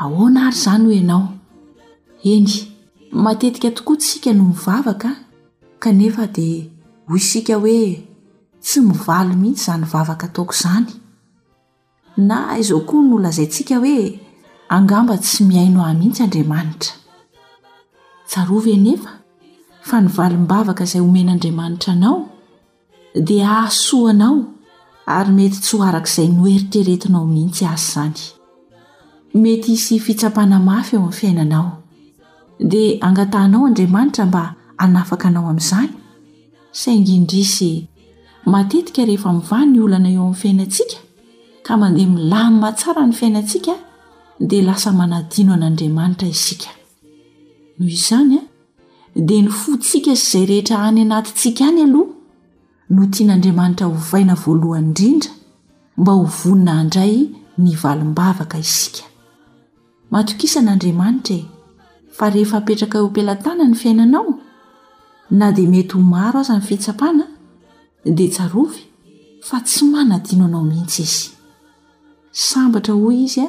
Ahoana ary izany hoy ianao? Eny, matetika tokoa isika no mivavaka, kanefa dia hoy isika hoe, Tsy mivaly mihitsy izany vavaka ataoko izany. Na izao koa no lazaintsika hoe, Angamba tsy mihaino ahy mihitsy Andriamanitra. Tsarovy anefa fa ny valim-bavaka izay omen'Andriamanitra anao dia hahasoa anao ary mety tsy ho araka izay noeritreretinao mihitsy aza izany. Mety hisy fitsapana mafy eo amin'ny fiainanao, dia angatahanao Andriamanitra mba hanafaka anao amin'izany, saingy indrisy, matetika rehefa mivaha ny olana eo amin'ny fiainantsika ka mandeha milamina tsara ny fiainantsika dia lasa manadino an'Andriamanitra isika. Noho izany, dia ny fontsika sy izay rehetra any anatintsika any aloha no tian'Andriamanitra hovaina voalohany indrindra mba ho vonona handray ny valim-bavaka isika. Matokisana Andriamanitra e! Fa rehefa apetraka eo am-pelatanany ny fiainanao, na dia mety ho maro aza ny fitsapana, dia tsarovy fa tsy manadino anao mihitsy Izy. Sambatra hoy Izy a!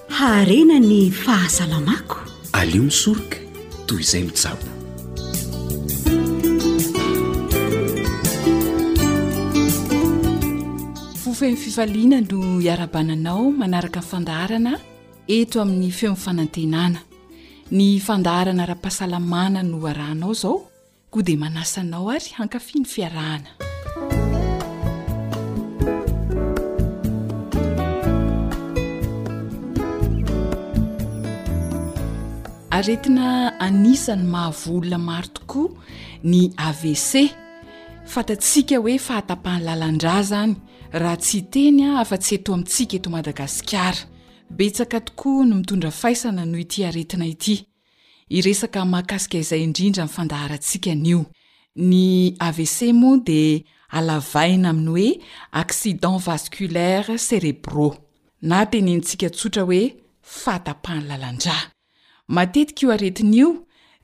Haharena ny fahasalamako. Aleo misoroka toy izay mitsabo. Fofen'ny fifaliana no iarabananao manaraka fandaharana eto amin'ny feon'ny fanantenana. Ny fandaharana ara-pahasalamana no arahanao izao Koa dia manasa anao ary hankafy ny fiarahana. Aretina anisan'ny mahavoa olona maro tokoa ny AVC. Fantatsika hoe fahatapahan'ny lalan-drà izany raha tsy hiteny afa-tsy eto amintsika eto Madagasikara. Betsaka tokoa no mitondra faisana noho ity aretina ity. Hiresaka mahakasika izay indrindra ny fandaharantsika anio. Ny AVC moa dia halavaina amin'ny hoe accidents vasculaires cérébraux, na tenenintsika tsotra hoe fahatapahan'ny lalan-drà. Matetika io aretina io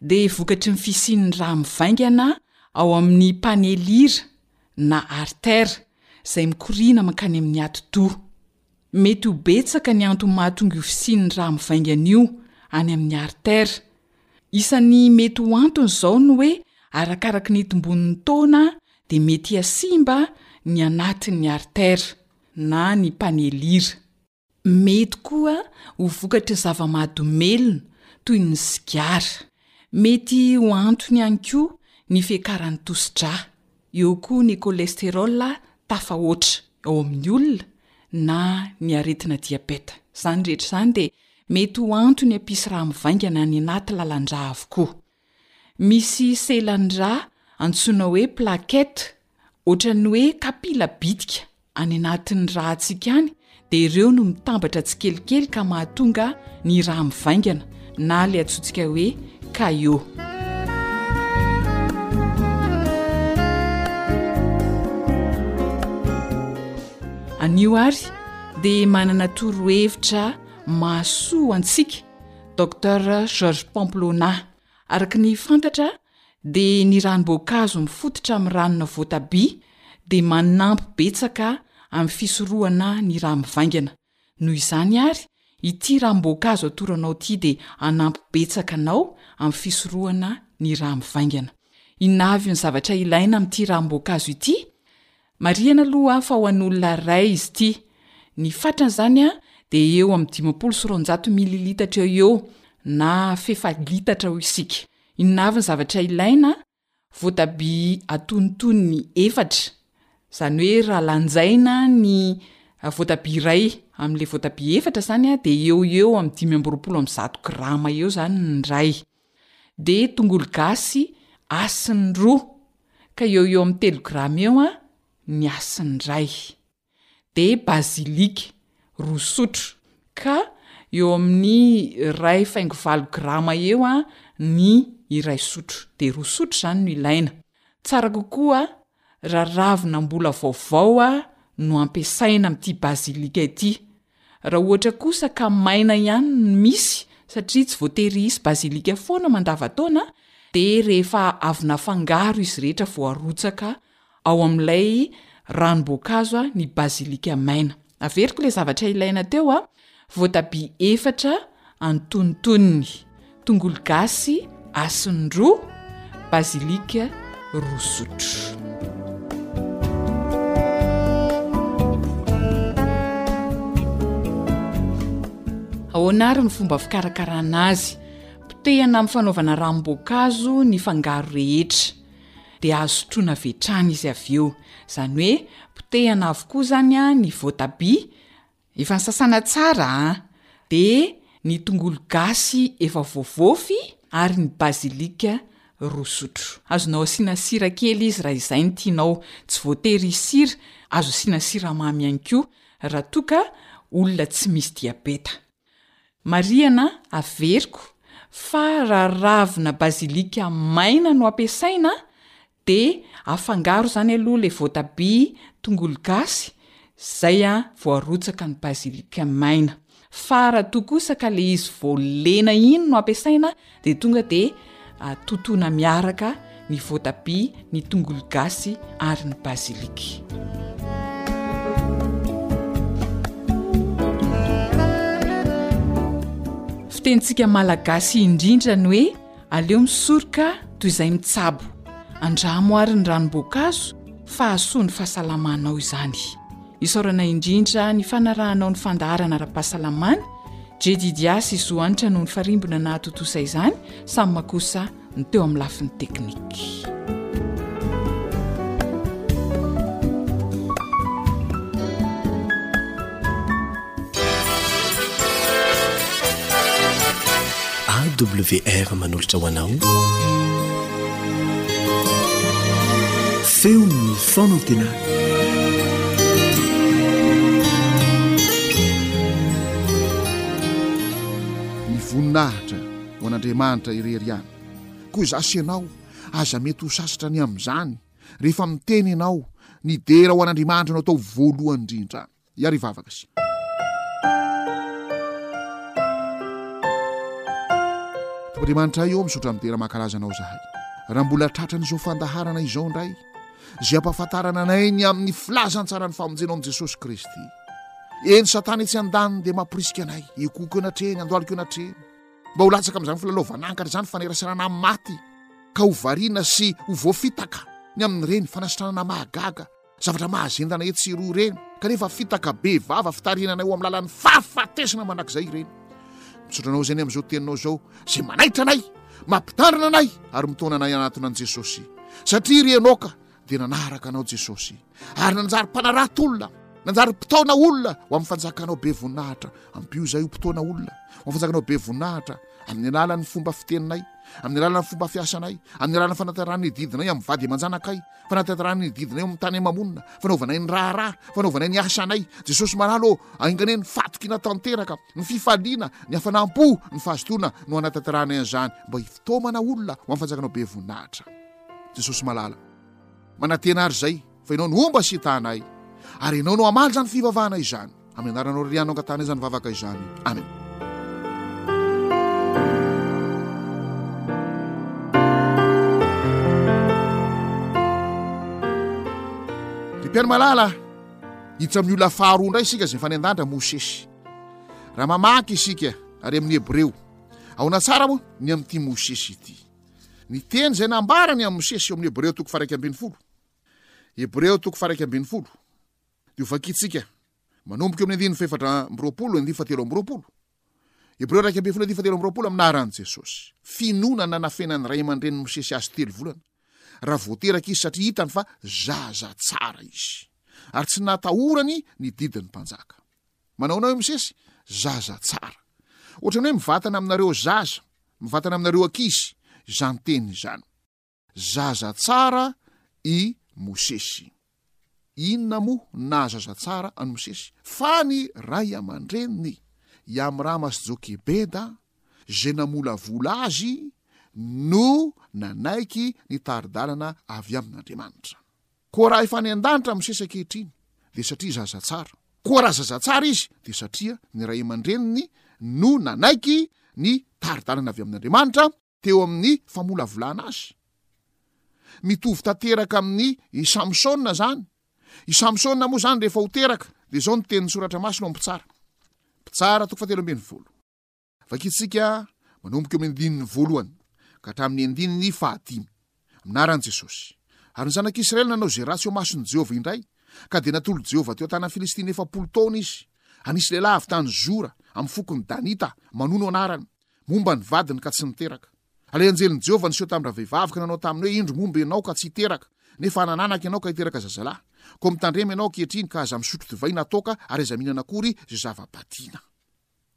dia vokatry ny fisian'ny rà mivaingana ao amin'ny panely hira na artères izay mikoriana mankany amin'ny atidoha. Mety ho betsaka ny antony mahatonga io fisian'ny rà mivaingana io any amin'ny artera. Isan'ny mety ho antony izao ny hoe arakaraky ny itombon'ny taona dia mety hihasimba ny anatin'ny artera na ny mpanelira. Mety koa ho vokatry zava-mahadomelina toy ny sigara. Mety ho antony ihany koa ny fiakaran'ny tosi-drà. Eo koa ny cholestérol tafahoatra ao amin'ny olona na ny aretina diabeta. Izany rehetra izany dia mety ho antony hampisy rà mivaingana any anaty lalan-drà avokoa. Misy selan'ny rà antsoina hoe plaquettes, ohatran'ny hoe kapila bitika Any anatin'ny rahantsika any dia ireo no mitambatra tsikelikely ka mahatonga ny raha mivaingana na ilay antsontsika hoe kaio anio ary dia manana torohevitra mahasoa antsika docter georges pamplona Araka ny fantatra dia ny ranom-boankazo mifototra amin'ny ranona voatabia dia manampy betsaka amin'ny fisorohana ny rà mivaingana, noho izany ary ity ranom-boankazo atoronao ity dia hanampy betsaka anao amin'ny fisorohana ny rà mivaingana. Inona avy ny zavatra ilaina amin'ity ranom-boankazo ity? Marihana aloha fa ho an'olona iray izy ity. Ny fatrany izany dia eo amin'ny dimampolo sy roanjato mililitatra eo ho eo, na f'efa litatra hoy isika. Inona avy ny zavatra ilaina? Voatabia antonontonony efatra, izany hoe raha lanjaina ny voatabia iray amin'ilay voatabia efatra izany dia eo ho eo amin'ny dimy amby roapolo amby zato grama eo izany ny iray. dia tongolo gasy hasiny roa ka eo eo amin'ny telo grama eo an ny hasiny iray dia basilic roa sotro ka eo amin'ny iray faingo valo grama eo an ny iray sotro dia roa sotro izany no ilaina tsara kokoa raha ravina mbola vaovao an no ampiasaina amin'ity basilic ity Raha ohatra kosa ka maina ihany no misy satria tsy voatery hisy bazilika foana mandavantaona dia rehefa avy nafangaro izy rehetra vao arotsaka ao amin'ilay ranom-boankazo ny bazilika maina. Averiko ilay zavatra ilaina teo, voatabia efatra antonontonony, tongolo gasy asiny roa, basilika roa sotro. Ahoana ary ny fomba fikarakarana azy? Potehana amin'ny fanaovana ranom-boankazo ny fangaro rehetra, dia azo sotroina avy hatrany izy avy eo. Izany hoe potehana avokoa izany ny voatabia, Efa nosasana tsara an! Dia ny tongolo gasy efa voavofy ary ny basilika roa sotro. Azonao asiana sira kely izy raha izay no tianao. Tsy voatery hisy sira, azo asiana siramamy ihany koa raha toa ka olona tsy misy diabeta. Marihana averiko fa raha ravina basilika maina no ampiasaina de afangaro zany aloha le voatabia, tongolo gasy, zay a vao arotsaka ny basilic maina, fa raha toa kosa ka le izy vao lena iny no ampiasaina de tonga de totoina miaraka ny voatabia, ny tongolo gasy ary ny basilic. Fitenintsika malagasy indrindra ny hoe. Aleo misoroka toy izay mitsabo. Andramo àry ny ranom-boankazo fa hahasoa ny fahasalamanao izany. Isaorana indrindra ny fanarahanao ny fandaharana ara-pahasalamana, Jedidiah sy Zo Hanitra no nifarimbona nahatontosa izany, Sam kosa no teo amin'ny lafiny teknika. AWR manolotra ho anao feon'ny fonantenana ny voninahitra ho an'Andriamanitra irery ihany koa izaho sy ianao aza mety ho sasatra ny amin'izany rehefa miteny ianao ny dera ho an'Andriamanitra no atao voalohany indrindra Hiary hivavaka sy. Tompoandriamanitra ahy ô misaotra midera mankalaza anao zahay raha mbola tratran'izao fandaharana izao indray izay ampahafantarana anay ny amin'ny filazantsara ny famonjenao amin'i jesosy kristy eny satana etsy an-daniny dia mampirisika anay hikoko eo anatrehany andohaliko eo anatrehany mba ho latsaka amin'izany filalaovanankana izany faneraserana amin'ny maty ka ho variana sy ho voafitaka ny amin'ny reny fanasitranana mahagaga Zavatra mahazendana etsy sy eroa ireny, kanefa fitaka be vava fitarihina anay ho amin'ny lalan'ny fahafatesana mandrakizay ireny. Misaotra anao izay ny amin'izao teninao izao, izay manaitra anay, mampitandrina anay ary mitaona anay hanatona an'i Jesosy. Satria ry Enoka dia nanaraka anao Jesosy, ary nanjary mpanarato olona, nanjary mpitaona olona ho amin'ny fanjakanao be voninahitra. Ampio izay ho mpitaona olona ho amin'ny fanjakanao be voninahitra, amin'ny alalan'ny fomba fiteninay, amin'ny alalan'ny fomba fiasanay, amin'ny alalan'ny fanatanterahana ny didinay amin'ny vady aman-janakay, fanatantarana ny didina eo amin'ny tany ama-monina fanaovanay ny raharaha fanaovanay ny asanay jesosy malalo ô ainganay ny fatokina tanteraka ny fifaliana ny hafanam-po ny fahazotoana no anatantaranay an'izany mba hifitomana olona ho amin'ny fanjakanao be voninahitra jesosy malala manantena ary izay fa ianao no omba sy hitanay ary ianao no hamaly izany fivavahana izany Amin'ny anaranao ry Ia no angatahana izany vavaka izany. Amen. Piano malala hiditra amin'ny olona faharoa indray isika izay fanendandra mosesy raha mamaky isika ary amin'ny hebreo aona tsara moa ny amin'ity mosesy ity ny teny izay nambarany amin'ny mosesy eo amin'ny hebreo toko faraika ambin'ny folo hebreo toko faraika ambin'ny folo Io vakintsika manomboka eo amin'ny andininy fahefatra amby roapolo andininy fahatelo amby roapolo, Hebreo iraika ambin'ny folo andininy fahatelo amby roapolo, amin'ny anaran'i Jesosy. Finoana nanafenan'ny ray aman-drenin'i Mosesy azy telo volana raha vao teraka izy satria hitany fa zaza tsara izy, ary tsy nahatahorany ny didin'ny mpanjaka. Manaonao i Mosesy? Zaza tsara. Ohatran'ny hoe mivatana aminareo zaza, mivatana aminareo ankizy, izany teny izany. zaza tsara i Mosesy. Inona moa no naha-zaza tsara an'i Mosesy? Fa ny ray aman-dreniny, i Amrama sy Jokebeda, izay namolavola azy, no nanaiky ny tari-dalana avy amin'Andriamanitra. Koa raha efa any an-danitra Mosesy ankehitriny, dia satria zaza tsara. Koa raha zaza tsara izy, dia satria ny ray aman-dreniny no nanaiky ny tari-dalana avy amin'Andriamanitra, teo amin'ny famolavolana azy. Mitovy tanteraka amin'ny i Samsona izany. I Samsona moa izany rehefa ho teraka, dia izao ny tenin'ny Soratra Masina ao amin'ny Mpitsara. Mpitsara toko fahatelo ambin'ny folo. Vakintsika manomboka eo amin'ny andininy voalohany ka hatramin'ny andininy fahadimy. Minaran'i Jesosy. Ary ny zanak'Israely nanao izay ratsy eo mason'i Jehovah indray, ka dia natolon'i Jehovah teo an-tanan'ny Filistina efapolo taona izy. Anisy lehilahy avy tany Zora, amin'ny fokon'i Danita, Manoa no anarany. Momba ny vadiny ka tsy niteraka. Ilay anjelin'i Jehovah niseho tamin-dravehivavy ka nanao taminy hoe, Indro, momba ianao ka tsy hiteraka, nefa hanananaka ianao ka hiteraka zazalahy. Koa mitandrema ianao ankehitriny, ka aza misotro divay na toaka, ary aza mihinana akory izay zava-badiana.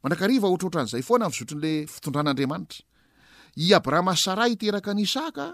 Mandrakariva hoatrohatran'izay foana ny fizotrin'ilay fitondran'Andriamanitra. I Abrahama sy Saraha hiteraka an'i Isaka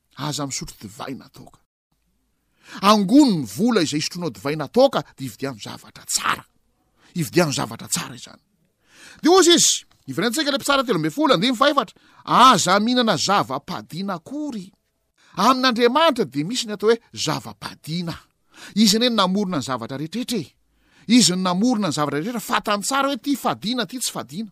Aza misotro divay na toaka. Angono ny vola izay isotroanao divay na toaka dia ividiano zavatra tsara. Ividiano zavatra tsara izany. Dia hozy izy, iverentsika ilay mpitsara telo ambin'ny folo, andininy fahefatra, aza mihinana zava-padina akory. Amin'Andriamanitra dia misy ny atao hoe zava-padina. Izy anie no namorona ny zavatra rehetrretra e. Izy no namorona ny zavatra rehetrretra, fantany tsara hoe ity fadina, ity tsy fadina.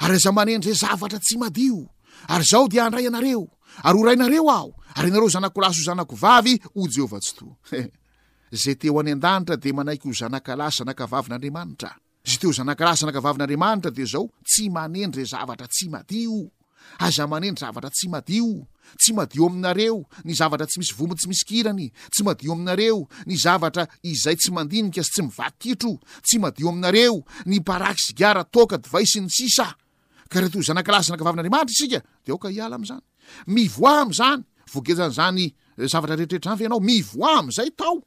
ary aza manendre zavatra tsy madio, ary izaho dia handray anareo, ary ho rainareo aho, ary ianareo zanako lahy sy ho zanako vavy, hoy Jehovah Tsitoha. Izay te ho any an-danitra dia manaiky ho zanaka lahy sy zanaka vavin'Andriamanitra. Izay te ho zanaka lahy sy zanaka vavin'Andriamanitra dia izao, tsy manendre zavatra tsy madio. Aza manendry zavatra tsy madio. Tsy madio aminareo ny zavatra tsy misy vombo tsy misy kirany. Tsy madio aminareo ny zavatra izay tsy mandinika sy tsy mivaky kitro. Tsy madio aminareo ny paraky, sigara, toaka, divay, sy ny sisa Ka reto ho zanakalahy sy zanakavavin'Andriamanitra isika dia aoka hiala amin'izany. Mivoaha amin'izany. Voagejan'izany zavatra rehetrarehetra izany ve ianao? Mivoaha amin'izay tao.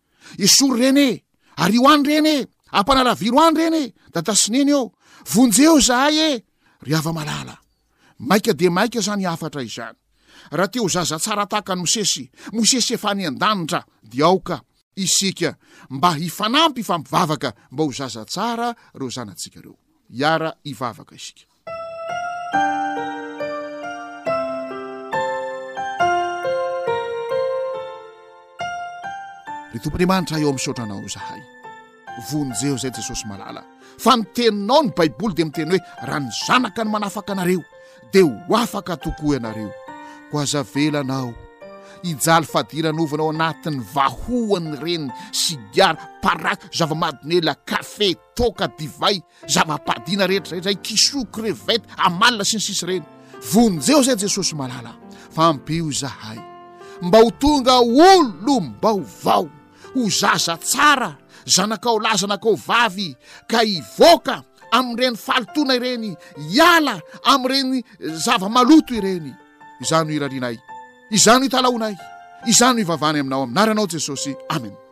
Esory reny e! Ario any reny e! Ampanalaviro any reny e! Dada sy neny ô! Vonjeo izahay e! Ry hava-malala! Maika dia maika izany hafatra izany. Raha te ho zaza tsara tahaka an'i Mosesy, Mosesy efa any an-danitra, dia aoka isika mba hifanampy hifampivavaka mba ho zaza tsara ireo zanatsika ireo. Hiara-hivavaka isika. Ry Tompon'Imanitra eo misaotra anao izahay. Vonjeo izay Jesosy malala. Fa ny teninao ny Baiboly dia miteny hoe raha ny zanaka ny manafaka anareo dia ho afaka tokoa ianareo. Koa aza velanao hijaly fadirana ovana ao anatin'ny vahoan'ny reny, sigara, paraky, zava-madonela, kafe, toaka, divay, zava-padina rehetra izay kisoa crevette amalona sy ny sisa ireny vonjeo izay jesosy malala fa ampio izahay mba ho tonga olom-baovao ho zaza tsara zanakao lahy zanakao vavy ka hivoaka amin'ireny falitona ireny hiala amin'ireny zava-maloto ireny izany ho irarianay izany ho talaonay izany ho ivavany aminao amin'aranao jesosy amena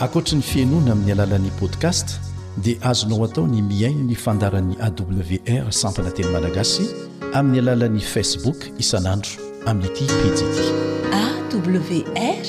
Ankoatry ny fihenoana amin'ny alalan'ny podcast dia azonao atao ny mihaino ny fandaharan'ny awr sampana teny malagasy amin'ny alalan'ny facebook isan'andro amin'ity pejy ity awr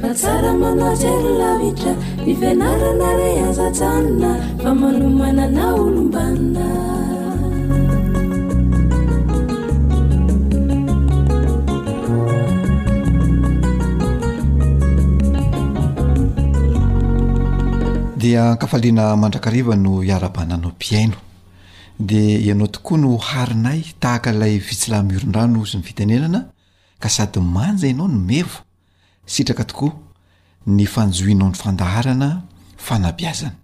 Fa tsara manao jery lavitra Ny fianarana re aza ajanona Fa manomana na olom-banona dia ankafaliana mandrakariva no hiara-bananao mpiaino dia ianao tokoa no harinay tahaka ilay vitsilahy mihoron-drano ozy ny fitenenana ka sady manja ianao no mevo Sitraka tokoa ny fanjohinao ny fandaharana fanabeazana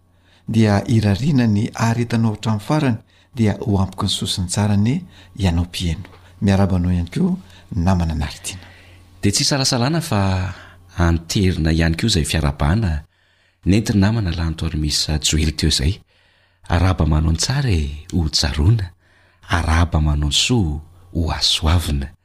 dia irariana ny aretanao hatramin'ny farany dia ho ampoky ny soa sy ny tsara anie ianao mpiheno. Miarahaba anao ihany koa namana Naritina. Dia tsy isalasalana fa anterina ihany koa izay fiarahabana nentin'ny namana Lantoary Misa Joely teo izay. Arahaba manao ny tsara e, ho tsaroana, arahaba manao ny soa, ho hasoavina.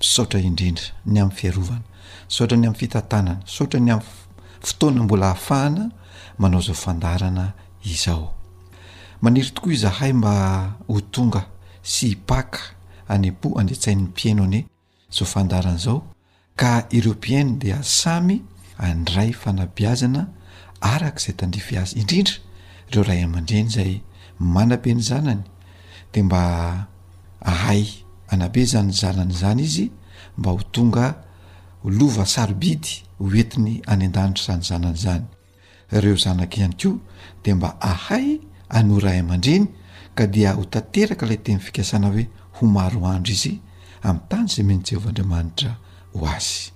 Misaotra indrindra ny amin'ny fiarovana. Misaotra ny amin'ny fitantanana. Misaotra ny amin'ny fotoana mbola ahafahana manao izao fandaharana izao. Maniry tokoa izahay mba ho tonga sy hipaka any am-po, any an-tsain'ny mpihaino anie izao fandaharana izao ka ireo mpihaino dia samy handray fanabeazana araka izay tandrify azy, indrindra ireo ray aman-dreny izay manabe ny zanany dia mba ahay anabe zany zanany zany izy mba ho tonga lova sarobidy hoentiny any an-danitra zany zanany zany reo zanaka ihany ko de mba ahay ano ray aman-dreny ka dia ho tanteraka ilay teny fikasana hoe ho maro andro izy ami'ny tany zay meny jehovah andriamanitra ho azy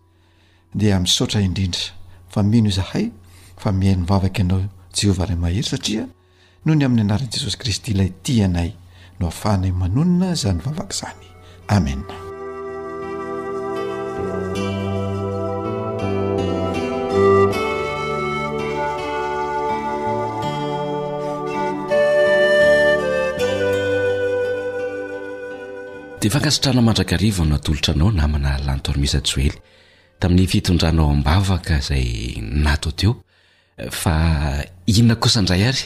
dia misaotra indrindra fa mino izahay fa mihaino vavaka ianao jehovah ray mahery satria Noho ny amin'ny anaran'i Jesosy Kristy ilay tia anay no ahafahanay manonona izany vavaka izany. Amena. Dia fankasitrana mandrakariva vao natolotra anao namana lantormisa joely tamin'ny fitondranao am-bavaka izay nato teo Fa inona kosa indray ary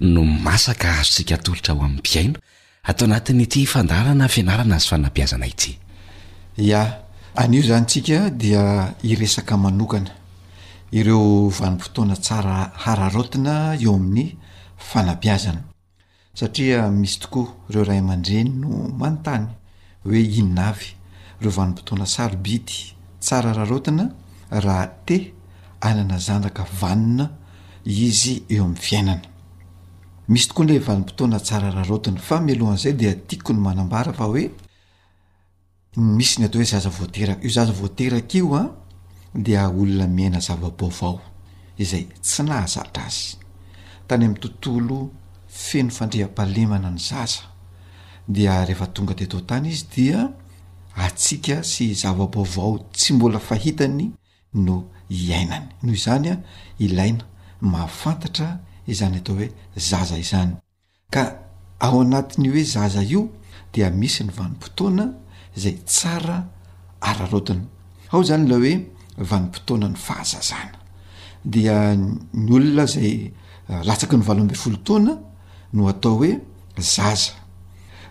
no masaka azontsika atolotra ho amin'ny mpihaino ato anatin'ity fandaharana fianarana sy fanabeazana ity? Ia, anio izany tsika dia hiresaka manokana ireo vanim-potoana tsara hararaotina eo amin'ny fanabeazana. Satria misy tokoa ireo ray aman-dreny no manontany hoe inona avy ireo vanim-potoana sarobidy tsara raraotina raha te hanana zanaka vanona izy eo amin'ny fiainana. Misy tokoa ilay vanim-potoana tsara raraotina fa mialohan'izay dia tiako ny manambara fa hoe, Misy ny atao hoe zaza vao teraka. Io zaza vao teraka io an, dia olona miaina zava-baovao izay tsy nahazatra azy tany amin'ny tontolo feno fandriampahalemana ny zaza, dia rehefa tonga teto an-tany izy dia hatsiaka sy zava-baovao tsy mbola fahitany no iainany. Noho izany an, ilaina ny mahafantatra izany atao hoe zaza izany. Ka ao anatin'io hoe zaza io dia misy ny vanim-potoana izay tsara araraotina. Ao izany ilay hoe vanim-potoanan'ny fahazazana. Dia ny olona izay latsaky ny valo ambin'ny folo taona no atao hoe zaza.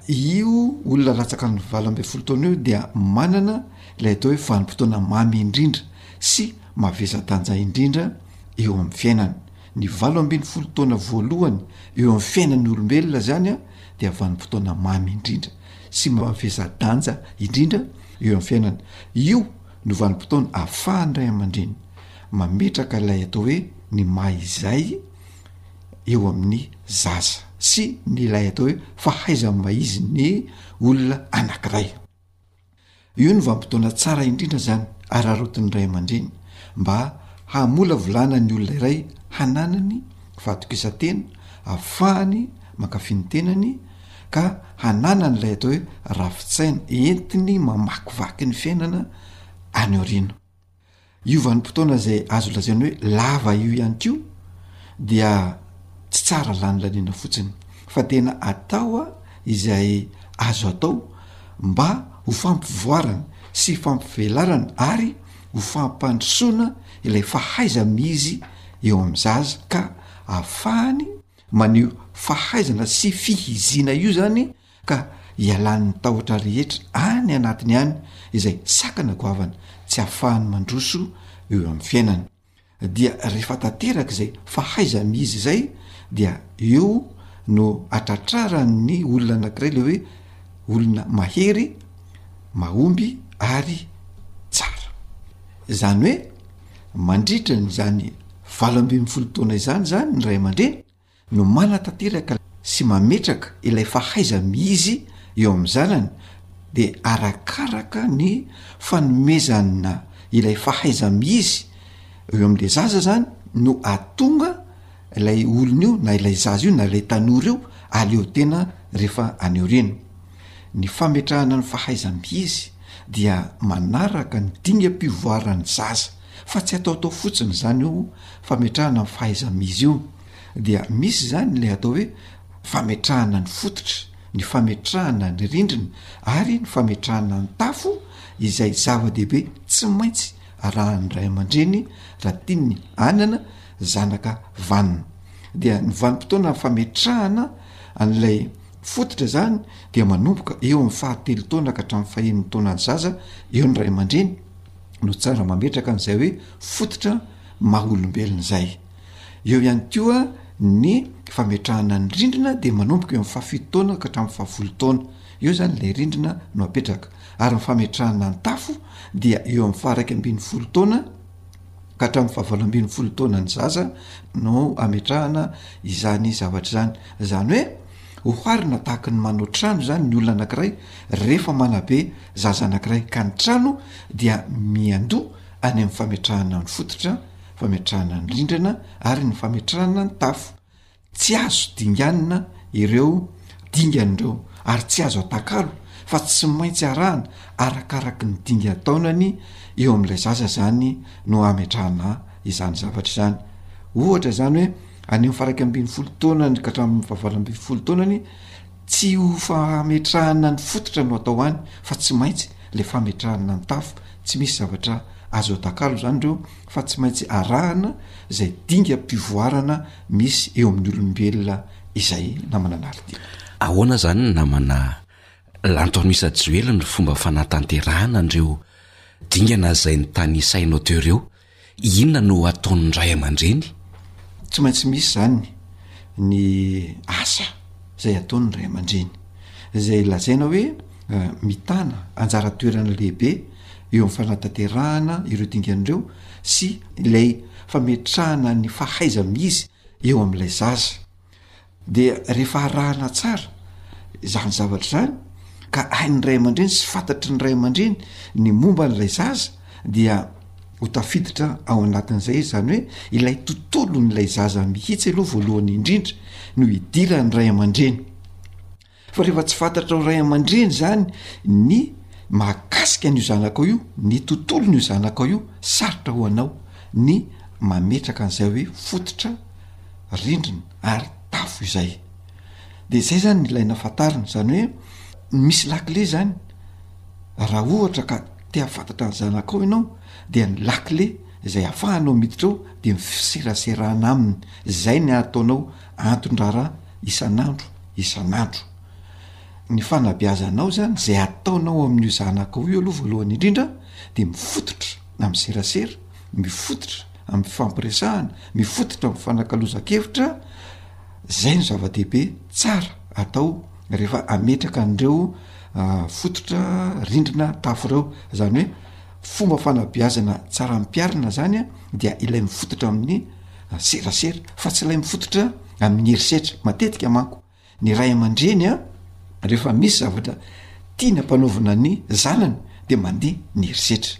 Io olona latsaka ny valo ambin'ny folo taona io dia manana ilay atao hoe vanim-potoana mamy indrindra sy mavesa-danja indrindra eo amin'ny fiainany. Ny valo ambin'ny folo taona voalohany eo amin'ny fiainan'ny olombelona izany dia vanim-potoana mamy indrindra sy mavesa-danja indrindra eo amin'ny fiainany. Io no vanim-potoana ahafahan'ny ray aman-dreny mametraka ilay atao hoe ny maha izay eo amin'ny zaza sy ny ilay atao hoe fahaiza-maizin'ny olona anankiray. Io no vanim-potoana tsara indrindra izany araraotin'ny ray aman-dreny mba hamolavolana ny olona iray hananany fahatokisan-tena afahany mankafy ny tenany ka hananany ilay atao hoe rafitsaina entiny mamakivaky ny fiainana any aoriana. Io vanim-potoana izay azo lazaina hoe lava io ihany koa dia tsy tsara lanilaniana fotsiny fa tena atao izay azo atao mba ho fampivoarana sy fampivelarana ary ho fampandrosoana ilay fahaiza-miizy eo amin'ny zaza ka afahany maneho fahaizana sy fihiziana io zany ka hialan'ny tahotra rehetra any anatiny any izay sakana goavana tsy hahafahany mandroso eo amin'ny fiainany, dia rehefa tanteraka izay fahaizany izy izay dia eo no atratraran'ny olona anankiray ilay hoe olona mahery, mahomby ary tsara. Izany hoe mandritra izany valo ambin'ny folo taona izany izany ny ray aman-dreny no manatanteraka sy mametraka ilay fahaiza-miizy eo amin'ny zanany dia arakaraka ny fanomezana ilay fahaiza-miizy eo amin'ilay zaza izany no ahatonga ilay olona io na ilay zaza io na ilay tanora io aleo tena rehefa any aoriana. Ny fametrahana ny fahaiza-miizy dia manaraka ny dingam-pivoaran'ny zaza. fa tsy ataotao fotsiny izany io fametrahana ny fahaiza-mizy io, dia misy izany ilay atao hoe fametrahana ny fototra, ny fametrahana ny rindrina ary ny fametrahana ny tafo izay zava-dehibe tsy maintsy arahan'ny ray aman-dreny raha tiany hanana zanaka vanona. Dia ny vanim-potoana fametrahana an'ilay fototra izany dia manomboka eo amin'ny fahatelo taona ka hatramin'ny fahen'ny taonan'ny zaza eo ny ray aman-dreny, no tsara mametraka an'izay hoe fototra maha olombelona izay. Eo ihany koa ny fametrahana ny rindrina de manomboka eo amin'ny fahafito taona ka hatramin'ny fahafolo taona, eo zany ilay rindrina no apetraka. Ary ny fametrahana ny tafo dia eo amin'ny faharaika ambin'ny folo taona ka hatramin'ny fahavalo ambin'ny folo taona ny zaza no ametrahana izany zavatra izany. Zany hoe oharina tahaka ny manao trano zany ny olona anankiray rehefa manabe. Zaza anankiray ka ny trano dia miandoha any amin'ny fametrahana ny fototra, fametrahana ny rindrana ary ny fametrahana ny tafo. Tsy azo dinganina ireo dingana ireo ary tsy azo atakalo fa tsy maintsy arahana arakaraky ny dingan-taonany eo amin'ilay zaza izany no hametrahana izany zavatra izany. Ohatra izany hoe any amin'ny faha iraika ambin'ny folo taonany ka hatramin'ny faha valo ambin'ny folo taonany Tsy io fametrahana ny fototra no atao any fa tsy maintsy le fametrahana ny tafo, tsy misy zavatra azo adakalo izany ireo fa tsy maintsy arahana izay dingam-pivoarana misy eo amin'ny olombelona izay namana Nardine. Ahoana izany ny namana Lantoanisa Joely ny fomba fanatanterahana an'ireo dingana izay ny tany Saynoteo ireo? Inona no ataon'ny ray aman-dreny? Tsy maintsy misy izany ny asa izay ataon'ny ray aman-dreny, izay lazaina hoe mitana anjara toerana lehibe eo amin'ny fanatanterahana ireo dingana ireo sy ilay fametrahana ny fahaiza-miizy eo amin'ilay zaza. Dia rehefa arahana tsara izany zavatra izany ka hain'ny ray aman-dreny sy fantatry ny ray aman-dreny ny momba an'ilay zaza dia ho tafiditra ao anatin'izay izy, izany hoe ilay tontolon'ilay zaza mihitsy aloha voalohany indrindra no idiran'ny ray aman-dreny. Fa rehefa tsy fantatrao ray aman-dreny zany ny mahakasika an'io zanakao io, ny tontolon'io zanakao io, sarotra ho anao ny mametraka an'izay hoe fototra, rindrina ary tafo izay. De zay zany ny ilaina fantarina, zany hoe misy lakile zany, raha ohatra ka te hahafantatra ny zanakao ianao dia ny lakile izay afahanao miditra ao de ny fiseraserana aminy, zay ny ataonao. anton-draharaha isan'andro isan'andro. Ny fanabeazanao izany, izay ataonao ao amin'io zanakao io aloha voalohany indrindra dia mifototra amin'ny serasera, mifototra amin'ny fifampiresahana, mifototra amin'ny fifanakalozan-kevitra, izay no zava-dehibe tsara atao rehefa ametraka an'ireo fototra rindrina tafo ireo, izany hoe fomba fanabeazana tsara ampiharina izany dia ilay mifototra amin'ny. an-tserasera fa tsy ilay mifototra amin'ny herisetra. Matetika manko ny ray aman-dreny an, rehefa misy zavatra tiany ampanaovina ny zanany dia mandeha ny herisetra.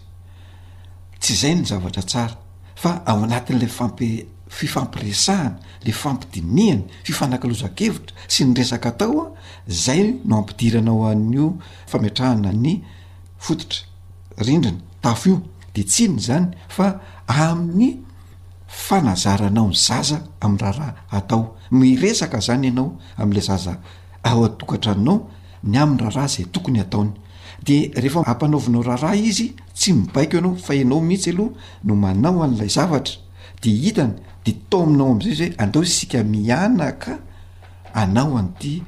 Tsy izay no zavatra tsara fa ao anatin'ilay fampi- fifampiresahana, le fampidinihana, fifanakalozan-kevitra sy ny resaka atao an, zay no ampidirana ao an'io fametrahana ny fototra, rindrina, tafo io. De tsy inona izany fa amin'ny. fanazaranao ny zaza amin'ny raharaha atao, miresaka zany ianao am'le zaza ao an-tokantranonao ny amin'ny raharaha zay tokony ataony, de rehefa ampanaovinao raharaha izy tsy mibaiko ianao fa ianao mihitsy aloha no manao an'ilay zavatra de hitany de taominao am'zay hoe andao isika mianaka anao an'ity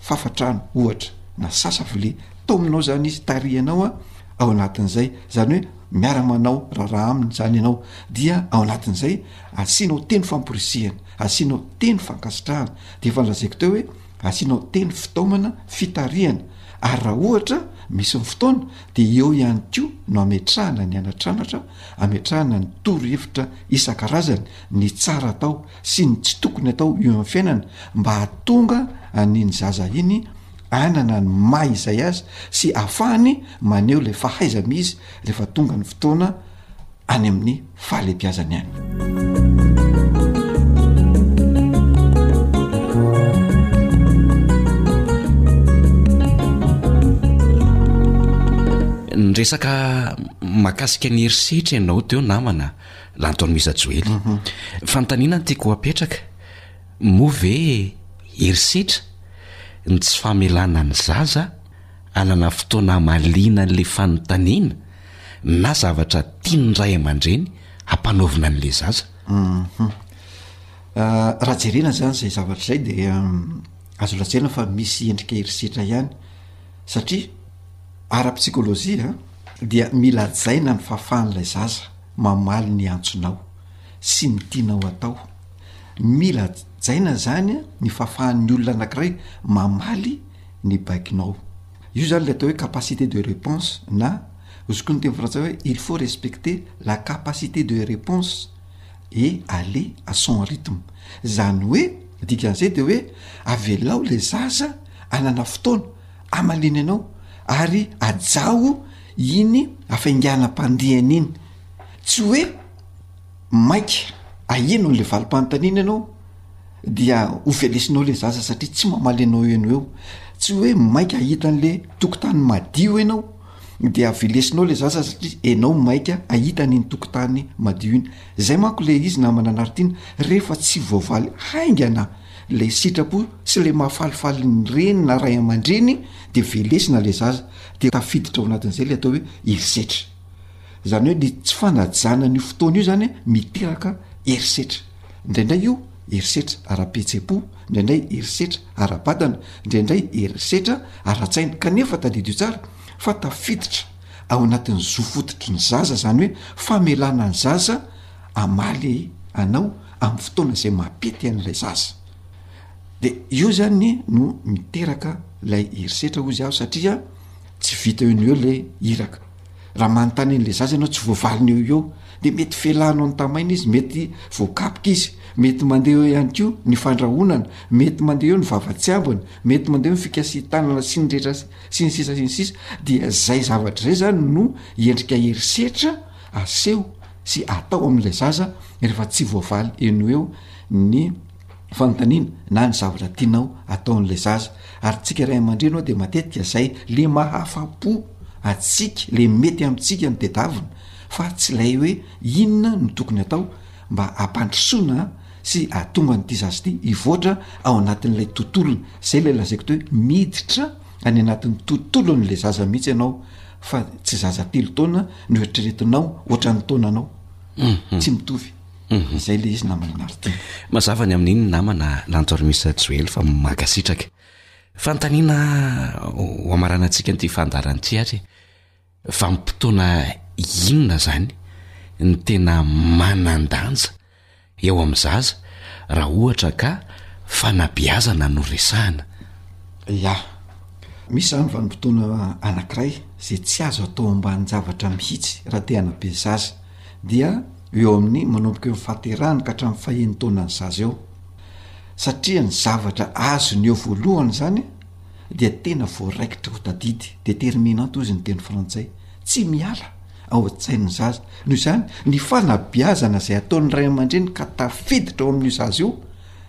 fafatrano ohatra na sasa vilia tao aminao zany izy tarihanao a ao anatin'izay zany hoe miara manao raharaha aminy zany ianao dia ao anatin'izay asianao teny famporisihana asianao teny fankasitrahana de efa nolazaiko teo hoe asianao teny fitaomana fitarihana ary raha ohatra misy ny fotoana de eo ihany koa no ametrahana ny anatranatra ametrahana ny toro hevitra isan-karazany ny tsara atao sy ny tsy tokony atao eo amin'ny fiainana mba hahatonga an'iny zaza iny hanana ny maha izay azy sy hahafahany maneho ilay fahaizany izy rehefa tonga ny fotoana any amin'ny fahalebiazany any. Ny resaka mahakasika ny herisetra ianao teo namana. Lantonoiza Joely. Fanontaniana no tiako hapetraka, moa ve herisetra ny tsy famelana ny zaza hanana fotoana hamaliana an'ilay fanontaniana na zavatra tian'ny ray aman-dreny hampanaovina an'ilay zaza? Raha jerena izany izay zavatra izay dia azo lazaina fa misy endrika herisetra ihany satria ara-psikology an! dia mila hajaina ny fahafahan'ilay zaza mamaly ny antsonao sy ny tianao atao. Mila hajaina izany ny fahafahan'ny olona anankiray mamaly ny baikonao. Io izany ilay atao hoe capacité de réponse na ozy koa ny teny frantsay hoe il faut respecter la capacité de réponse et aller à son rythme. Izany hoe, ny dikan'izay dia hoe avelao ilay zaza hanana fotoana. Amaliany anao ary ajaho iny hafainganam-pandihany iny. Tsy hoe maika aheno an'ilay valim-panontaniana ianao dia ho velesinao ilay zaza satria tsy mamaly anao eo no eo. Tsy hoe maika hahita an'ilay tokotany madio ianao dia velesinao ilay zaza satria ianao maika hahita an'iny tokotany madio iny. Izay manko ilay izy namana anaritiana, rehefa tsy voavaly haingana Ilay sitrapo sy ilay maha falifaly ny reny na ray aman-dreny dia velesina ilay zaza, dia tafiditra ao anatin'izay ilay atao hoe herisetra. Izany hoe ny tsy fanajana an'io fotoana io izany miteraka herisetra. Indraindray io herisetra ara-pihetsem-po, indraindray herisetra ara-batana, indraindray herisetra ara-tsaina. Kanefa tadidio tsara fa tafiditra ao anatin'ny zo fototry ny zaza izany hoe famelana ny zaza hamaly anao. amin'ny fotoana izay mampety an'ilay zaza. De io zany no miteraka ilay herisetra hozy aho satria tsy vita eo no eo le iraka. Raha manontany an'le zaza ianao tsy voavaliny eo ho eo de mety felanao notamaina izy, mety voakapoka izy, mety mandeha eo ihany koa ny fandrahonana, mety mandeha eo ny vava tsy ambiny, mety mandeha eo ny fikasihan-tanana sy ny rehetra s- sy ny sisa sy ny sisa. Dia zay zavatra zay zany no endrika herisetra aseho. sy atao amin'ilay zaza rehefa tsy voavaly eo no eo ny fanontaniana na ny zavatra tianao ataon'ilay zaza, ary tsika ray aman-dreny moa dia matetika zay le mahafa-po antsika, le mety amintsika no tedavina fa tsy ilay hoe inona no tokony atao mba hampandrosoana sy ahatonga an'ity zaza ity hivoatra ao anatin'ilay tontolona, zay ilay lazaiko teo hoe miditra. any anatin'ny tontolon'le zaza mihitsy ianao fa tsy zaza telo taona no eritreretinao ohatran'ny taonanao mhm. tsy mitovy mhm. izay le izy namana narty mazava ny amin'iny namana lantor misa joely fa magasitraka fanontaniana ho amaranantsika n'ity fandaran'ity ary Vanim-potoana inona izany no tena manan-danja eo amin'ny zaza raha ohatra ka fanabeazana no resahana? Ia. Misy izany vanim-potoana anankiray izay tsy azo atao ambanin-javatra mihitsy raha te hanabe zaza, dia eo amin'ny manomboka eo amin'ny fahaterahany ka hatramin'ny faheno taonan'ny zaza eo, satria ny zavatra azony eo voalohany izany, dia tena vao raikitra ho tadidy, determinante hoy izy ny teny frantsay, tsy miala ao an-tsain'ny zaza. Noho izany, ny fanabeazana izay ataon'ny ray aman-dreny ka tafiditra ao amin'io zaza io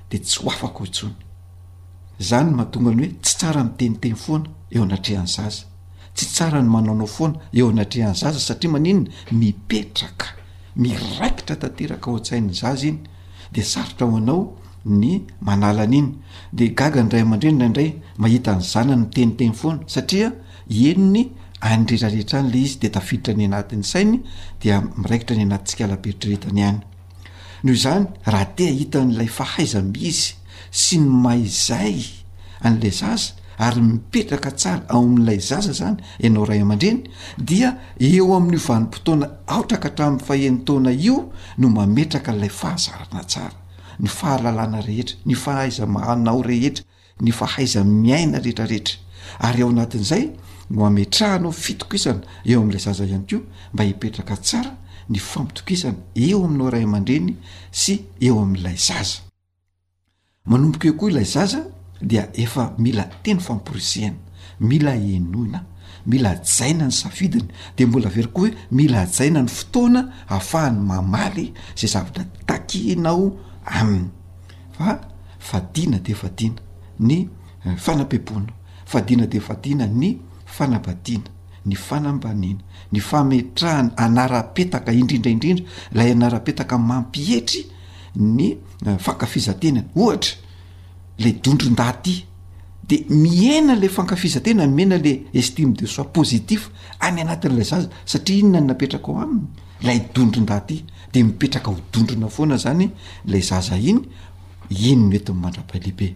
dia tsy ho afaka intsony. Izany no mahatonga ny hoe tsy tsara miteniteny foana eo anatrehan'ny zaza, tsy tsara ny manaonao foana eo anatrehan'ny zaza satria maninona? mipetraka, miraikitra tanteraka ao an-tsain'ny zaza iny. de sarotra ho anao ny manala an'iny de gaga ny ray aman-dreny indraindray mahita ny zanany miteniteny foana satria henony any rehetra rehetra any le izy de tafiditra any anatin'ny sainy dia miraikitra any anaty tsikala be eritreretany any noho izany raha te hahita an'ilay fahaizam-izy sy ny maizay an'ilay zaza ary mipetraka tsara ao amin'ilay zaza zany ianao ray aman-dreny dia eo amin'io vanim-potoana aotraka hatramin'ny faheno taona io no mametraka ilay fahazarana tsara ny fahalalana rehetra ny fahaiza mahanao rehetra ny fahaiza miaina retraretra ary ao anatin'izay no ametrahanao fitokisana eo amin'ilay zaza ihany koa mba hipetraka tsara ny fampitokisana eo aminao ray aman-dreny sy eo amin'ilay zaza Manomboka eo koa ilay zaza dia efa mila teny famporisihana, mila henoina, mila hajaina ny safidiny, de mbola very koa hoe mila hajaina ny fotoana hahafahany mamaly zay zavatra takianao aminy, fa fadiana dia fadiana ny fanapempoana, fadiana dia fadiana ny fanambadiana, ny fanambaniana, ny fametrahana anara-petaka indrindra indrindra ilay anara-petaka mampietry. ny fankafizan-tenany ohatra le dondron-dahy ty de mihena le fankafizan-tena mihena le estime de soi positif any anatin'ilay zaza satria inona no napetraka ao aminy lay dondron-dahy ty de mipetraka ho dondrona foana zany lay zaza iny iny no entiny mandra-pahalehibe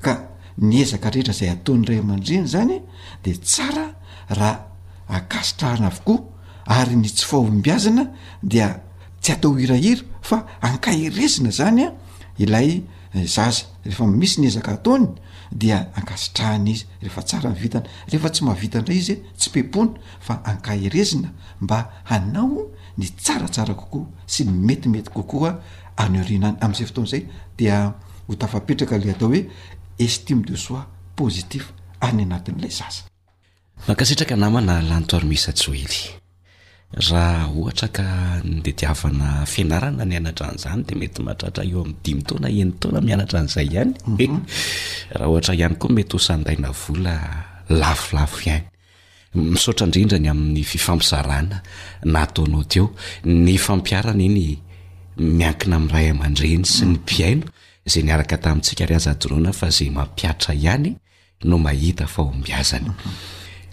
ka ny ezaka rehetra zay ataon'ny ray aman-dreny zany de tsara raha akasitrahana avokoa ary ny tsy fahombiazana dia Tsy atao hirahira fa ankaherezina zany a ilay zaza rehefa misy ny ezaka ataony dia ankasitrahina izy rehefa tsara ny vitany rehefa tsy mahavita ndray izy tsy pepona fa ankaherezina mba hanao ny tsaratsara kokoa sy ny metimety kokoa any aoriana any am'izay fotoana izay dia ho tafapetraka le atao hoe estime de soi positif any anatin'ilay zaza. Mankasitraka namana Lanto Armisa Joely. Raha ohatra ka nitadiavana fianarana nianatra an'izany dia mety mahatratra eo amin'ny dimy taona, enina taona mianatra an'izay ihany. Mhm. Raha ohatra ihany koa mety ho sandaina vola lafolafo ihany. Misaotra indrindra ny amin'ny fifampizarana nataonao teo. Ny fampiharana iny miankina amin'ny ray aman-dreny sy ny mpihaino izay niaraka tamintsika ary aza adinoina fa izay mampihatra ihany no mahita fahombiazana.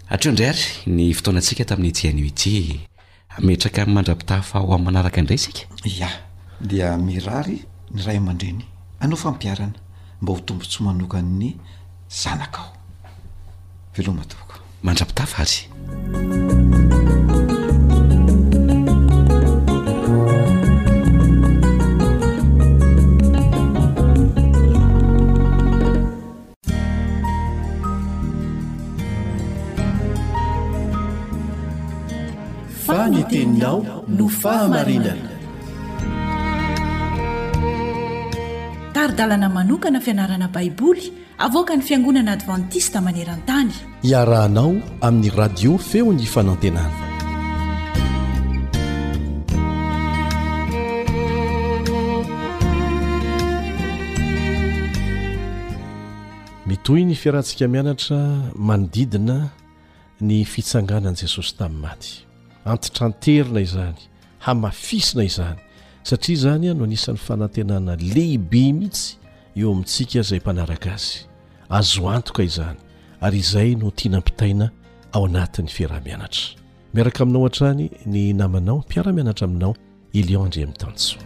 Hatreo indray ary ny fotoanantsika tamin'ity anio ity. Hametraka ny mandrapitafa ho amin'ny manaraka indray isika. Ia, dia mirary ny ray aman-dreny hanao fampiharana mba ho tombontsoa manokan'ny zanakao. Veloma tompoko. Mandrapitafa ary. fa ny teninao no fahamarinana tari-dalana manokana fianarana baiboly avoaka ny fiangonana advantista maneran-tany Iarahanao amin'ny radio feo ny fanantenana. Mitohy ny fiarantsika mianatra manodidina ny fitsanganan'i Jesosy tamin'ny maty. Antitranterina izany, hamafisina izany, satria izany no anisan'ny fanantenana lehibe mihitsy eo amintsika izay mpanaraka azy. Azo antoka izany ary izay no tiana ampitaina ao anatin'ny fiaraha-mianatra. Miaraka aminao hatrany ny namanao mpiara-mianatra aminao Elion Andriamitansoa.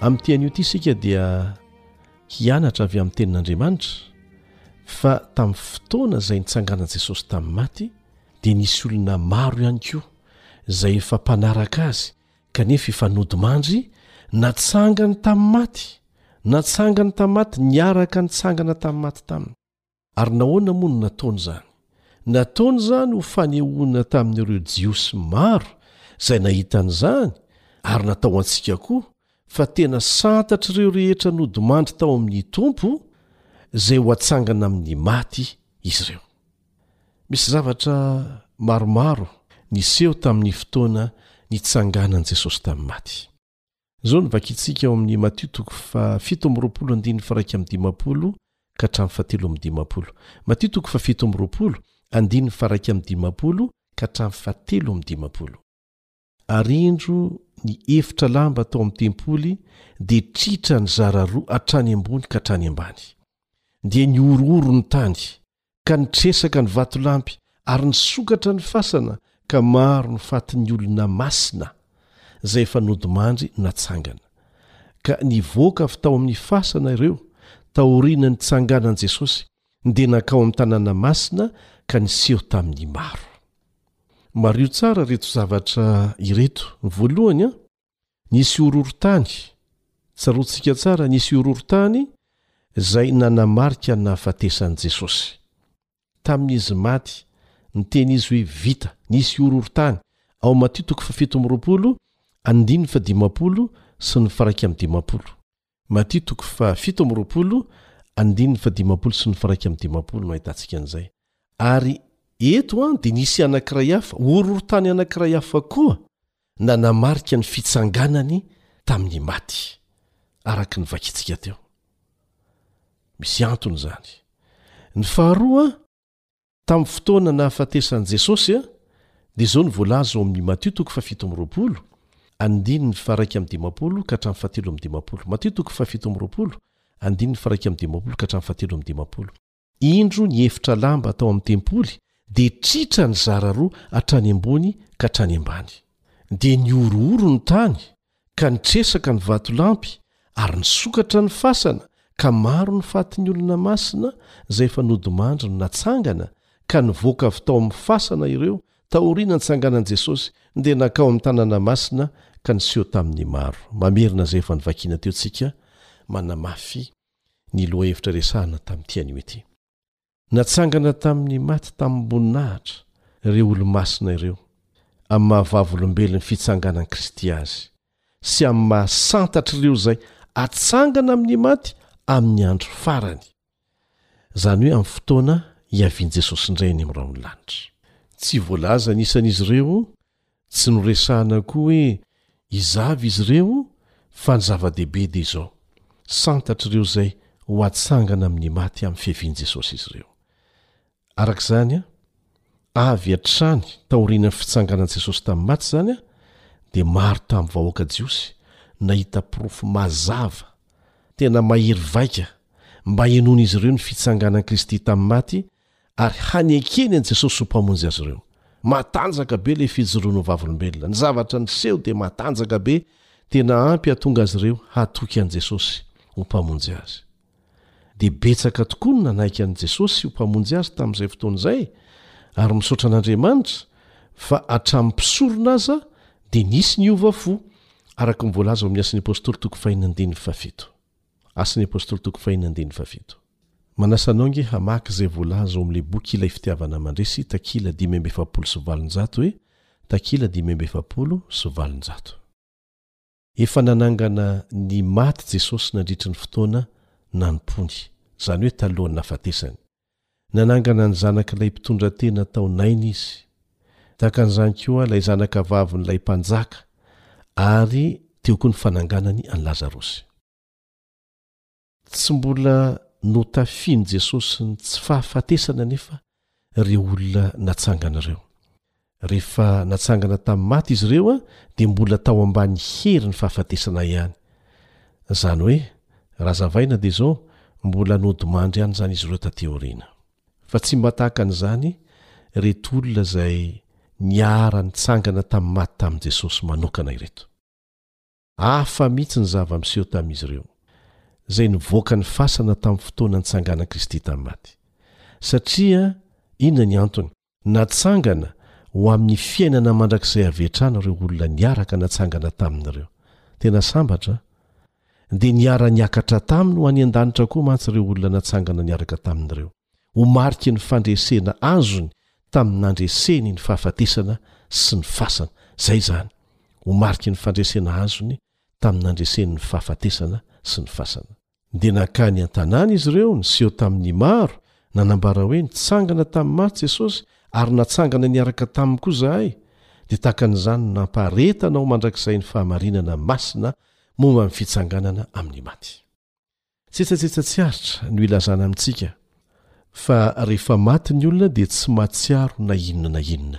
Amin'ny tian'io ity isika dia hianatra avy amin'ny tenin'Andriamanitra fa tamin'ny fotoana izay nitsanganan'i Jesosy tamin'ny maty dia nisy olona maro ihany koa izay efa mpanaraka azy kanefa efa nody mandry natsangany tamin'ny maty, natsangany tamin'ny maty, niaraka nitsangana tamin'ny maty taminy. Ary nahoana moa no nataony izany? Nataony izany ho fanehoana tamin'ireo Jiosy maro izay nahita an'izany, ary natao ho antsika koa, fa tena santatr'ireo rehetra nody mandry tao amin'ny Tompo izay ho atsangana amin'ny maty izy ireo. Misy zavatra maromaro niseho tamin'ny fotoana nitsanganan'i Jesosy tamin'ny maty. Izao no vakintsika ao amin'ny Matio toko fahafito amby roapolo andininy faraika amin'ny dimampolo ka hatramin'ny fahatelo amby dimampolo. Matio toko fahafito amby roapolo andininy faraika amin'ny dimampolo ka hatramin'ny fahatelo amby dimampolo. Ary indro, ny efitra lamba tao amin'ny tempoly dia tritra nizara roa hatrany ambony ka hatrany ambany. Dia nihorohoro ny tany, ka nitresaka ny vatolampy, ary nisokatra ny fasana, ka maro ny fatin'ny olona masina, izay efa nodimandry no natsangana. Ka nivoaka avy tao amin'ny fasana ireo, taorian'ny nitsanganan'i Jesosy, dia nankao amin'ny tanàna masina ka niseho tamin'ny maro. Mariho tsara ireto zavatra ireto. Ny voalohany, nisy horohorontany. Tsaroantsika tsara, nisy horohorontany izay nanamarika ny nahafatesan'i Jesosy. Tamin'ny Izy maty, niteny Izy hoe vita. Nisy horohorontany. Ao Matio toko fahafito amby roapolo, andininy fahadimampolo sy ny faha iraika amby dimampolo. Matthieu toko fahafito amby roapolo, andininy fahadimampolo sy ny faraika amby dimampolo no ahitantsika an'izay. Ary eto an, dia nisy anankiray hafa, horohorontany anankiray hafa koa, nanamarika ny fitsanganany tamin'ny maty, araka ny vakintsika teo. Misy antony izany. Ny faharoa, Tamin'ny fotoana nahafatesan'i Jesosy, dia izao no voalaza ao amin'ny Matio toko fahafito amby roapolo, andininy faharaika amby dimampolo ka hatramin'ny fahatelo amby dimampolo. Matio toko fahafito amby roapolo, andininy faharaika amby dimampolo ka hatramin'ny fahatelo amby dimampolo. Indro ny efitra lamba tao amin'ny tempoly dia tritra nizara roa hatrany ambony ka hatrany ambany. Dia nihorohoro ny tany ka nitresaka ny vatolampy ary nisokatra ny fasana ka maro ny fatin'ny olona masina izay efa nodimandry no natsangana ka nivoaka avy tao amin'ny fasana ireo taoriana nitsanganan'i Jesosy ndeha nankao amin'ny tanàna masina ka niseho tamin'ny maro. Mamerina izay efa novakiana teo tsika manamafy ny lohahevitra resahana tamin'ity anio ity. Natsangana tamin'ny maty tamim-boninahitra ireo Olomasina ireo, amin'ny maha-vavolombelon'ny fitsanganan'i Kristy azy, sy amin'ny maha-santatr'ireo izay hatsangana amin'ny maty amin'ny andro farany, izany hoe amin'ny fotoana hiavian'i Jesosy indray any amin'ny rahon'ny lanitra. Tsy voalaza ny isan'izy ireo Tsy noresahana koa hoe iza avy izy ireo fa ny zava-dehibe dia izao, santatr'ireo izay ho hatsangana amin'ny maty amin'ny fiavian'i Jesosy izy ireo. Araka izany, avy hatrany taorian'ny fitsanganan'i Jesosy tamin'ny maty izany dia maro tamin'ny vahoaka jiosy nahita porofo mazava tena mahery vaika mba henoan'izy ireo ny fitsanganan'i Kristy tamin'ny maty Ary hanekeny an'i Jesosy ho Mpamonjy azy ireo. Matanjaka be ilay fijoroany ho vavolombelona. Ny zavatra niseho dia matanjaka be, dia nahampy hahatonga azy ireo hatoky an'i Jesosy ho Mpamonjy azy. Dia betsaka tokoa no nanaiky an'i Jesosy ho Mpamonjy azy tamin'izay fotoana izay, ary misaotra an'Andriamanitra fa hatramin'ny mpisorona aza dia nisy niova fo, araka ny voalaza ao amin'ny Asan'ny Apostoly toko fahiny andininy fahafito. Asan'ny Apostoly toko fahiny andininy fahafito. Manasa anao ange hamaky izay voalaza ao amin'ilay boky Ilay Fitiavana Mandresy, takila dimy amby efapolo sy valonjato, hoe takila dimy amby efapolo sy valonjato. Efa nanangana ny maty Jesosy nandritry ny fotoana nanompoany, izany hoe talohan'ny nahafatesany. Nanangana ny zanak'ilay mpitondra tena tao Naina izy. Tahaka an'izany koa, ilay zanakavavin'ilay mpanjaka, ary teo koa ny fananganany an'i Lazarosy. Tsy mbola notafihin'i Jesosy ny tsy fahafatesana anefa ireo olona natsangana ireo. Rehefa natsangana tamin'ny maty izy ireo, dia mbola tao ambany herin'ny fahafatesana ihany. Izany hoe, raha hazavaina dia izao, mbola nodimandry ihany izany izy ireo tatỳ aoriana. Fa tsy mba tahaka an'izany ireto olona izay niara-nitsangana tamin'ny maty tamin'i Jesosy manokana ireto. Hafa mihitsy ny zava-miseho tamin'izy ireo, izay nivoaka ny fasana tamin'ny fotoana nitsanganan'i Kristy tamin'ny maty. Satria, inona ny antony? Natsangana ho amin'ny fiainana mandrakizay avy hatrany ireo olona niaraka natsangana taminy ireo. Tena sambatra an! Dia niara-niakatra taminy ho any an-danitra koa mantsy ireo olona natsangana niaraka taminy ireo. ho mariky ny fandresena azony tamin'ny nandreseny ny fahafatesana sy ny fasana. Izay izany. Ho mariky ny fandresena azony tamin'ny nandreseny ny fahafatesana sy ny fasana. Dia nankany an-tanàna izy ireo, niseho tamin'ny maro, nanambara hoe, Nitsangana tamin'ny maty Jesosy, ary natsangana niaraka taminy koa izahay. Dia tahaka an'izany nampaharetana ho mandrakizay ny fahamarinana masina momba ny fitsanganana amin'ny maty. Tsetsatsetsa tsy aritra no ilazana amintsika fa rehefa maty ny olona dia tsy mahatsiaro na inona na inona.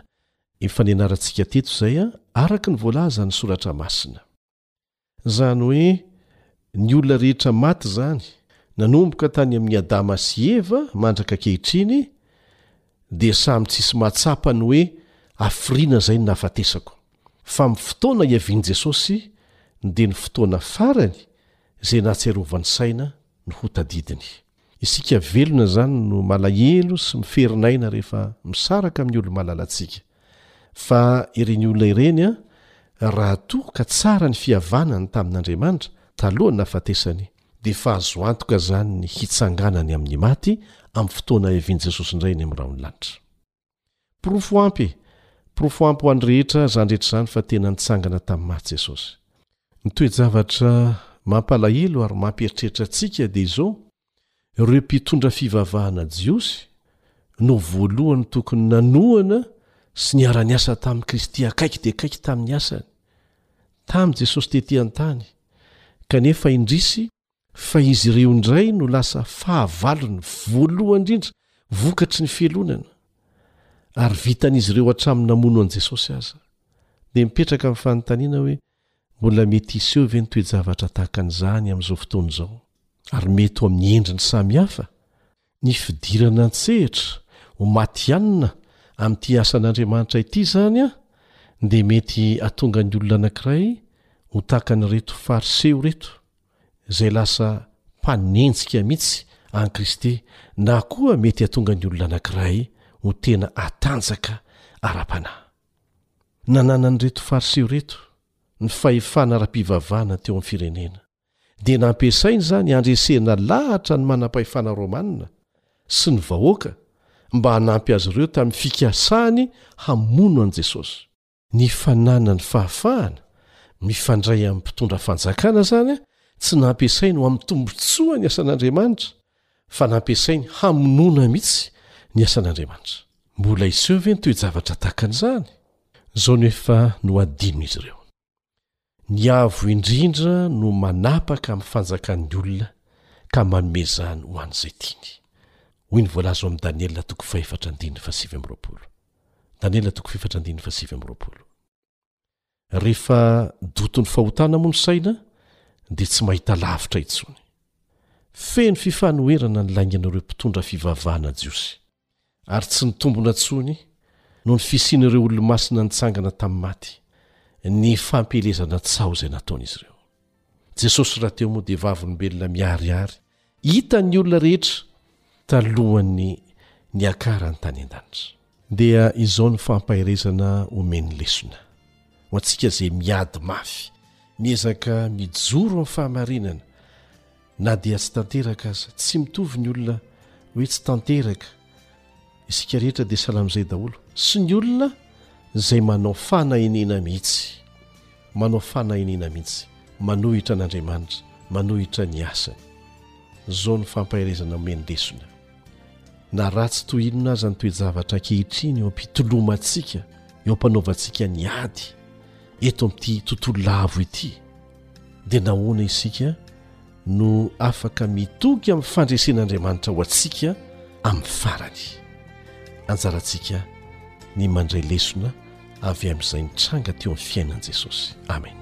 Efa nianarantsika teto izay araka ny voalazan'ny soratra masina. Izany hoe ny olona rehetra maty izany, nanomboka tany amin'i Adama sy Eva mandraka ankehitriny, dia samy tsisy mahatsapa ny hoe hafiriana izay ny nahafatesako. Fa amin'ny fotoana hiavian'i Jesosy dia ny fotoana farany izay nahatsiarovany saina no ho tadidiny. Isika velona izany no malahelo sy miferin'aina rehefa misaraka amin'ny olo-malalantsika. Fa ireny olona ireny an, raha toa ka tsara ny fihavanany tamin'Andriamanitra talohan'ny nahafatesany, dia efa azo antoka izany ny hitsanganany amin'ny maty amin'ny fotoana iavian'i Jesosy indray any amin'ny rahon'ny lanitra. Porofo ampy e! Porofo ampy ho an'ny rehetra izany rehetra izany fa tena nitsangana tamin'ny maty Jesosy. Ny toe-javatra mampalahelo ary mampieritreritra antsika dia izao, ireo mpitondra fivavahana jiosy no voalohany tokony nanohana sy niara-niasa tamin'i Kristy akaiky dia akaiky tamin'ny asany, tamin'i Jesosy tety an-tany, kanefa indrisy, fa izy ireo indray no lasa fahavalony voalohany indrindra vokatry ny fialonana, ary vitan'izy ireo hatramin'ny namono an'i Jesosy aza. Dia mipetraka amin'ny fanontaniana hoe, mbola mety hiseho ve ny toe-javatra tahaka an'izany amin'izao fotoana izao? Ary mety ho amin'ny endriny samihafa? Ny fidirana an-tsehatra ho matihanina amin'ity asan'Andriamanitra ity izany dia mety hahatonga ny olona anankiray ho tahaka an'ireto Fariseo ireto, izay lasa mpanenjika mihitsy an'i Kristy, na koa mety hahatonga ny olona anankiray ho tena hatanjaka ara-panahy. Nananan'ireto Fariseo ireto ny fahefana ara-pivavahana teo amin'ny firenena. dia nampiasainy izany handresena lahatra ny manam-pahefana romanina sy ny vahoaka mba hanampy azy ireo tamin'ny fikasany hamono an'i Jesosy. Ny fananany fahafahana mifandray amin'ny mpitondra fanjakana izany tsy nampiasainy ho amin'ny tombontsoa ny asan'Andriamanitra, fa nampiasainy hamonoana mihitsy ny asan'Andriamanitra. Mbola hiseho ve ny toe-javatra tahaka an'izany izao no efa nohadinon'izy ireo? Ny Avo Indrindra no manapaka amin'ny fanjakan'ny olona ka manome izany ho an'izay tiany, hoy ny voalaza ao amin'ny Daniela toko fahefatra andininy fahasivy amby roapolo. Daniela toko fahefatra andininy fahasivy amby roapolo. Rehefa doton'ny fahotana moa ny saina dia tsy mahita lavitra intsony. Feno fifanoherana ny laingan'ireo mpitondra fivavahana jiosy. Ary tsy nitombona intsony noho ny fisian'ireo Olomasina nitsangana tamin'ny maty, ny fampielezana tsaho izay nataon'izy ireo. Jesosy rahateo moa dia Vavolombelona miharihary, hitan'ny olona rehetra talohan'ny niakarany tany an-danitra. Dia izao ny fampaherezana omen'ny lesona ho antsika izay miady mafy, miezaka mijoro amin'ny fahamarinana, Na dia tsy tanteraka aza. Tsy mitovy ny olona hoe tsy tanteraka. Isika rehetra dia sahala amin'izay daholo. Sy ny olona izay manao fanahiniana mihitsy. Manao fanahiniana mihitsy. Manohitra an'Andriamanitra. Manohitra ny asany. Izao ny fampaherezana omeny lesona. Na ratsy toy inona aza ny toe-javatra ankehitriny eo am-pitolomantsika, eo am-panaovantsika ny ady, eto amin'ity tontolo lavo ity, dia nahoana isika no afaka mitoky amin'ny fandresen'Andriamanitra ho antsika amin'ny farany? Anjarantsika ny mandray lesona avy amin'izay nitranga teo amin'ny fiainan'i Jesosy. Amen.